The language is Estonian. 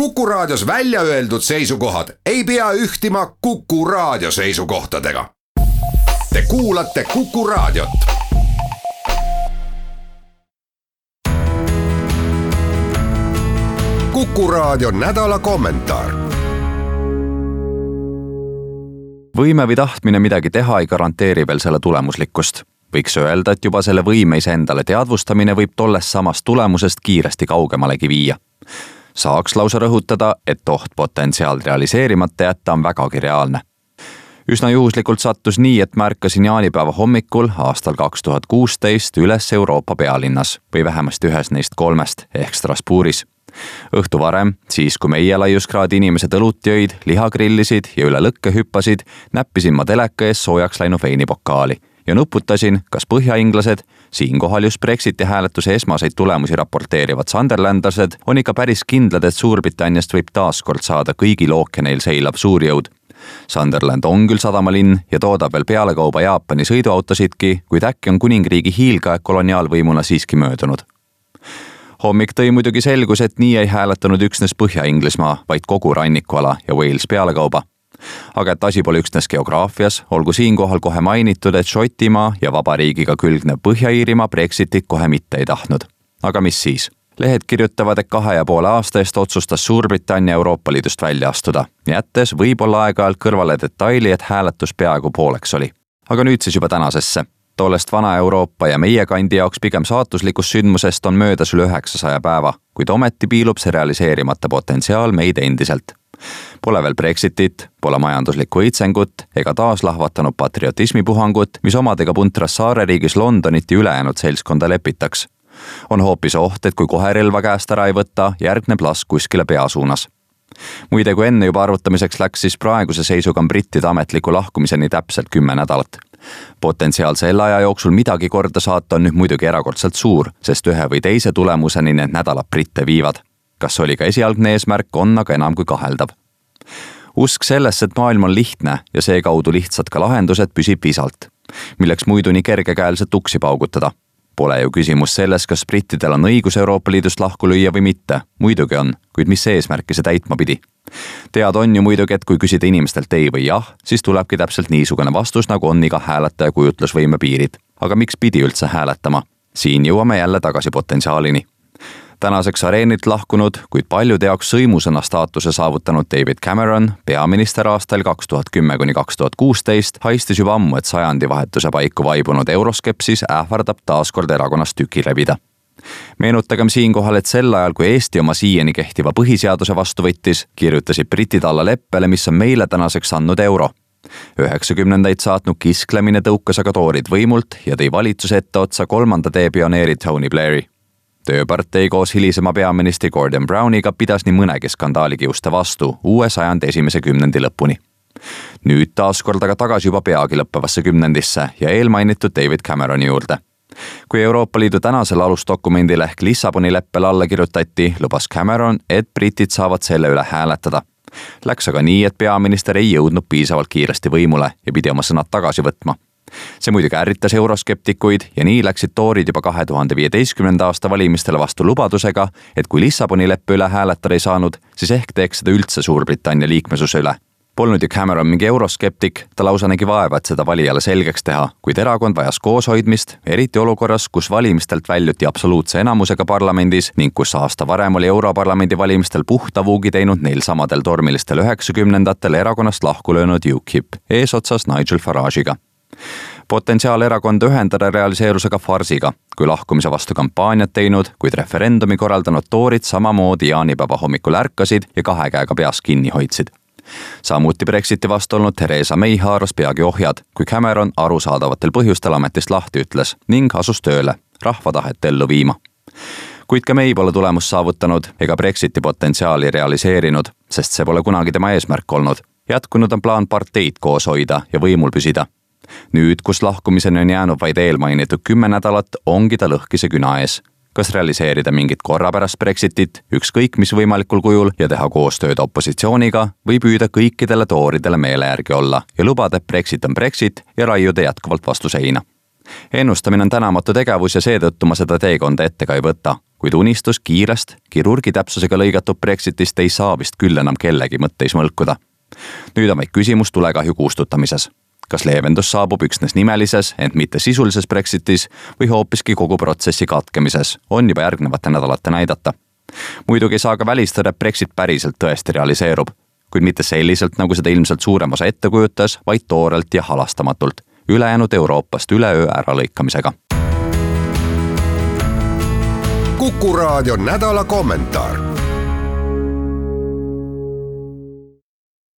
Kuku Raadios välja öeldud seisukohad ei pea ühtima Kuku Raadio seisukohtadega. Te kuulate Kuku Raadiot. kuku Raadio nädala kommentaar võime või tahtmine midagi teha ei garanteeri veel selle tulemuslikkust. võiks öelda, et juba selle võime iseendale teadvustamine võib tollest samast tulemusest kiiresti kaugemalegi viia. Saaks lausa rõhutada, et oht potentsiaal realiseerimata jätta on vägagi reaalne. üsna juhuslikult sattus nii, et märkasin jaanipäeva hommikul aastal kaks tuhat kuusteist üles Euroopa pealinnas või vähemasti ühes neist kolmest ehk Strasbourgis õhtu varem, siis kui meie laiuskraadi inimesed õlut jõid, liha grillisid ja üle lõkke hüppasid, näppisin ma teleka ees soojaks läinud veinipokaali ja nuputasin, kas põhjainglased, siinkohal just Brexiti hääletuse esmaseid tulemusi raporteerivad sunderlandlased, on ikka päris kindlad, et Suurbritanniast võib taaskord saada kõigil ookeanil seilav suurjõud. Sunderland on küll sadamalinn ja toodab veel pealekauba Jaapani sõiduautosidki, kuid äkki on kuningriigi hiilgeaeg koloniaalvõimuna siiski möödunud hommik tõi muidugi selguse, et nii ei hääletanud üksnes Põhja-Inglismaa, vaid kogu rannikuala ja Wales pealekauba. Aga et asi pole üksnes geograafias, olgu siinkohal kohe mainitud, et Šotimaa ja vabariigiga külgnev Põhja-Iirimaa Brexitit kohe mitte ei tahtnud. aga mis siis? lehed kirjutavad, et kahe ja poole aasta eest otsustas Suurbritannia Euroopa Liidust välja astuda, jättes võib-olla aeg-ajalt kõrvale detaili, et hääletus peaaegu pooleks oli. aga nüüd siis juba tänasesse tollest Vana-Euroopa ja meie kandi jaoks pigem saatuslikust sündmusest on möödas üle üheksasaja päeva, kuid ometi piilub see realiseerimata potentsiaal meid endiselt. Pole veel Brexitit, pole majanduslikku õitsengut ega taaslahvatanud patriotismipuhangut, mis omadega puntras saareriigis Londonit ja ülejäänud seltskonda lepitaks. on hoopis oht, et kui kohe relva käest ära ei võta, järgneb lask kuskile pea suunas muide, kui enne juba arvutamiseks läks, siis praeguse seisuga on brittide ametliku lahkumiseni täpselt kümme nädalat potentsiaal selle aja jooksul midagi korda saata on nüüd muidugi erakordselt suur, sest ühe või teise tulemuseni need nädalad Britte viivad. Kas oli ka esialgne eesmärk, on aga enam kui kaheldav. usk sellesse, et maailm on lihtne ja seekaudu lihtsad ka lahendused, püsib visalt, milleks muidu nii kergekäeliselt uksi paugutada Pole ju küsimus selles, kas brittidel on õigus Euroopa Liidust lahku lüüa või mitte, muidugi on, kuid mis eesmärki see täitma pidi? teada on ju muidugi, et kui küsida inimestelt ei või jah, siis tulebki täpselt niisugune vastus, nagu on iga hääletaja kujutlusvõime piirid. aga miks pidi üldse hääletama? siin jõuame jälle tagasi potentsiaalini tänaseks areenilt lahkunud, kuid paljude jaoks sõimusõna staatuse saavutanud David Cameron, peaminister aastail kaks tuhat kümme kuni kaks tuhat kuusteist, haistis juba ammu, et sajandivahetuse paiku vaibunud euroskepsis ähvardab taaskord erakonnast tüki levida meenutagem siinkohal, et sel ajal, kui Eesti oma siiani kehtiva põhiseaduse vastu võttis, kirjutasid britid alla leppele, mis on meile tänaseks andnud euro. üheksakümnendaid saatnud kisklemine tõukas aga toorid võimult ja tõi valitsuse etteotsa kolmanda tee pioneeri Tony Blairi tööpartei koos hilisema peaministri Gordon Browniga pidas nii mõnegi skandaali kiuste vastu uue sajandi esimese kümnendi lõpuni. nüüd taas kord aga tagasi juba peagi lõppevasse kümnendisse ja eelmainitud David Cameroni juurde. kui Euroopa Liidu tänasele alusdokumendile ehk Lissaboni leppele alla kirjutati, lubas Cameron, et britid saavad selle üle hääletada Läks aga nii, et peaminister ei jõudnud piisavalt kiiresti võimule ja pidi oma sõnad tagasi võtma see muidugi ärritas euroskeptikuid ja nii läksid toorid juba kahe tuhande viieteistkümnenda aasta valimistele vastu lubadusega, et kui Lissaboni leppe üle hääletada ei saanud, siis ehk teeks seda üldse Suurbritannia liikmesuse üle. Polnud ju Cameron mingi euroskeptik, ta lausa nägi vaeva, et seda valijale selgeks teha, kuid erakond vajas kooshoidmist, eriti olukorras, kus valimistelt väljuti absoluutse enamusega parlamendis ning kus aasta varem oli Europarlamendi valimistel puhta vuugi teinud neil samadel tormilistel üheksakümnendatel erakonnast lahku löönud UKIP eesotsas Nigel Farage'iga potentsiaal erakonda ühendada realiseerus aga farsiga, kui lahkumise vastu kampaaniat teinud, kuid referendumi korraldanud toorid samamoodi jaanipäeva hommikul ärkasid ja kahe käega peas kinni hoidsid. samuti Brexiti vastu olnud Theresa May haaras peagi ohjad, kui Cameron arusaadavatel põhjustel ametist lahti ütles ning asus tööle, rahva tahet ellu viima kuid ka May pole tulemust saavutanud ega Brexiti potentsiaali realiseerinud, sest see pole kunagi tema eesmärk olnud. jätkunud on plaan parteid koos hoida ja võimul püsida nüüd, kus lahkumiseni on jäänud vaid eelmainitud kümme nädalat, ongi ta lõhkise küna ees. kas realiseerida mingit korrapärast Brexitit, ükskõik mis võimalikul kujul ja teha koostööd opositsiooniga või püüda kõikidele tooridele meele järgi olla ja lubada, et Brexit on Brexit ja raiuda jätkuvalt vastu seina ennustamine on tänamatu tegevus ja seetõttu ma seda teekonda ette ka ei võta. kuid unistus kiirest, kirurgi täpsusega lõigatud Brexitist ei saa vist küll enam kellegi mõtteis mõlkuda. nüüd on vaid küsimus tulekahju kustutamises. Kas leevendus saabub üksnes nimelises, ent mitte sisulises Brexitis või hoopiski kogu protsessi katkemises, on juba järgnevate nädalate näidata. muidugi ei saa ka välistada, et Brexit päriselt tõesti realiseerub, kuid mitte selliselt, nagu seda ilmselt suurem osa ette kujutas, vaid toorelt ja halastamatult, ülejäänud Euroopast üleöö äralõikamisega kuku raadio nädala kommentaar